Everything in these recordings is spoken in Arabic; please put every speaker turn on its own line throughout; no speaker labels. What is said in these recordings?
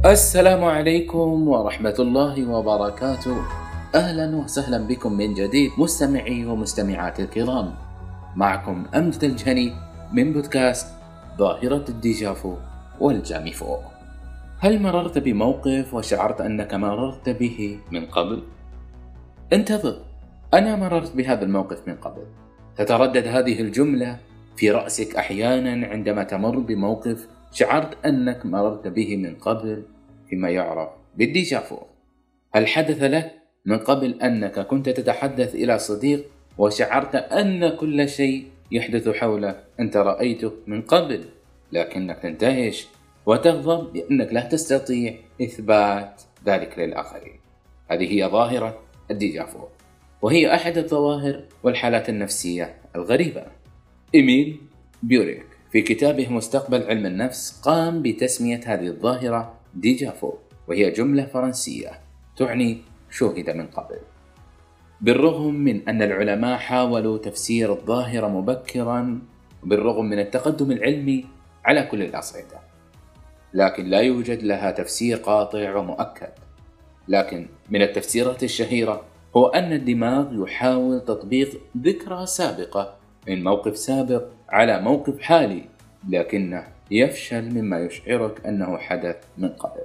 السلام عليكم ورحمة الله وبركاته. أهلا وسهلا بكم من جديد مستمعي ومستمعات الكرام. معكم أمجد الجهني من بودكاست ظاهرة الديجافو والجاميفو هل مررت بموقف وشعرت أنك مررت به من قبل؟ انتظر أنا مررت بهذا الموقف من قبل. تتردد هذه الجملة في رأسك أحيانا عندما تمر بموقف شعرت أنك مررت به من قبل فيما يعرف. بال déjà vu هل حدث لك من قبل أنك كنت تتحدث إلى صديق وشعرت أن كل شيء يحدث حولك. أنت رأيته من قبل لكنك تندهش وتغضب لأنك لا تستطيع إثبات ذلك للآخرين. هذه هي ظاهرة ال déjà vu وهي أحد الظواهر والحالات النفسية الغريبة. إيميل بويراك. في كتابه مستقبل علم النفس قام بتسمية هذه الظاهرة déjà vu وهي جملة فرنسية تعني شوهد من قبل. بالرغم من أن العلماء حاولوا تفسير الظاهرة مبكرا بالرغم من التقدم العلمي على كل الأصعدة. لكن لا يوجد لها تفسير قاطع ومؤكد. لكن من التفسيرات الشهيرة هو أن الدماغ يحاول تطبيق ذكرى سابقة من موقف سابق على موقف حالي لكنه يفشل مما يشعرك أنه حدث من قبل.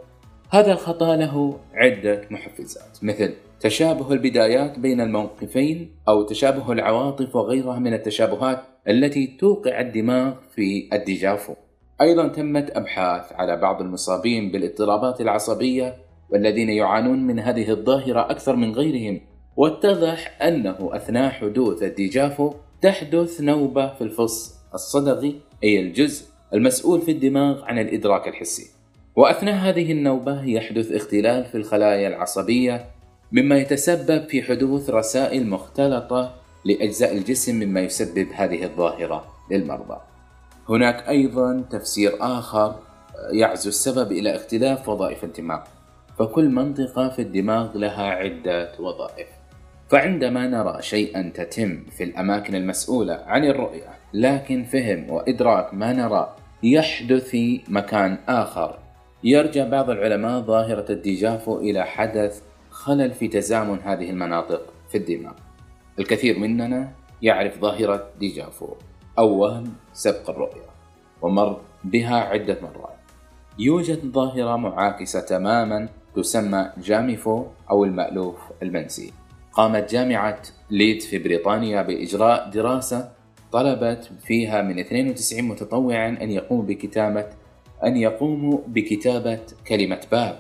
هذا الخطأ له عدة محفزات مثل تشابه البدايات بين الموقفين أو تشابه العواطف وغيرها من التشابهات التي توقع الدماغ في ال déjà vu أيضا تمت أبحاث على بعض المصابين بالاضطرابات العصبية والذين يعانون من هذه الظاهرة أكثر من غيرهم واتضح أنه أثناء حدوث ال déjà vu تحدث نوبة في الفص الصدغي أي الجزء المسؤول في الدماغ عن الإدراك الحسي. وأثناء هذه النوبة يحدث اختلال في الخلايا العصبية مما يتسبب في حدوث رسائل مختلطة لأجزاء الجسم مما يسبب هذه الظاهرة للمرضى. هناك أيضا تفسير آخر يعزو السبب إلى اختلاف وظائف الدماغ فكل منطقة في الدماغ لها عدة وظائف. فعندما نرى شيئا تتم في الأماكن المسؤولة عن الرؤية لكن فهم وإدراك ما نرى يحدث في مكان آخر. يرجع بعض العلماء ظاهرة ال déjà vu إلى حدث خلل في تزامن هذه المناطق في الدماغ. الكثير مننا يعرف ظاهرة déjà vu أو وهم سبق الرؤية ومر بها عدة مرات. يوجد ظاهرة معاكسة تماما تسمى جاميفو أو المألوف المنسي قامت جامعة ليد في بريطانيا بإجراء دراسة طلبت فيها من 92 متطوعا أن يقوموا بكتابة أن يقوموا بكتابة كلمة باب.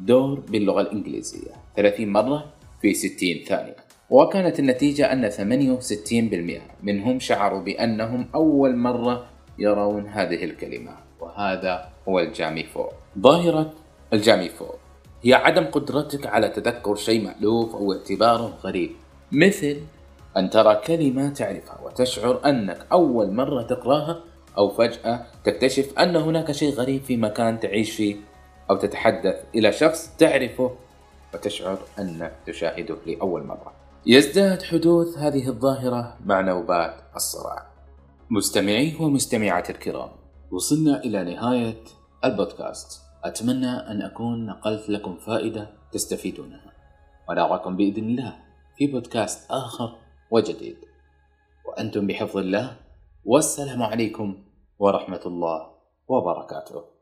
دور باللغة الإنجليزية. 30 مرة في 60 ثانية. وكانت النتيجة أن 68% منهم شعروا بأنهم أول مرة يرون هذه الكلمة. وهذا هو ال jamais vu ظاهرة ال jamais vu هي عدم قدرتك على تذكر شيء مألوف أو اعتباره غريب. مثل أن ترى كلمة تعرفها وتشعر أنك أول مرة تقراها أو فجأة تكتشف أن هناك شيء غريب في مكان تعيش فيه أو تتحدث إلى شخص تعرفه وتشعر أنك تشاهده لأول مرة. يزداد حدوث هذه الظاهرة مع نوبات الصرع. مستمعي ومستمعات الكرام وصلنا إلى نهاية البودكاست. أتمنى أن أكون نقلت لكم فائدة تستفيدونها ونراكم بإذن الله في بودكاست آخر وجديد. وأنتم بحفظ الله والسلام عليكم ورحمة الله وبركاته.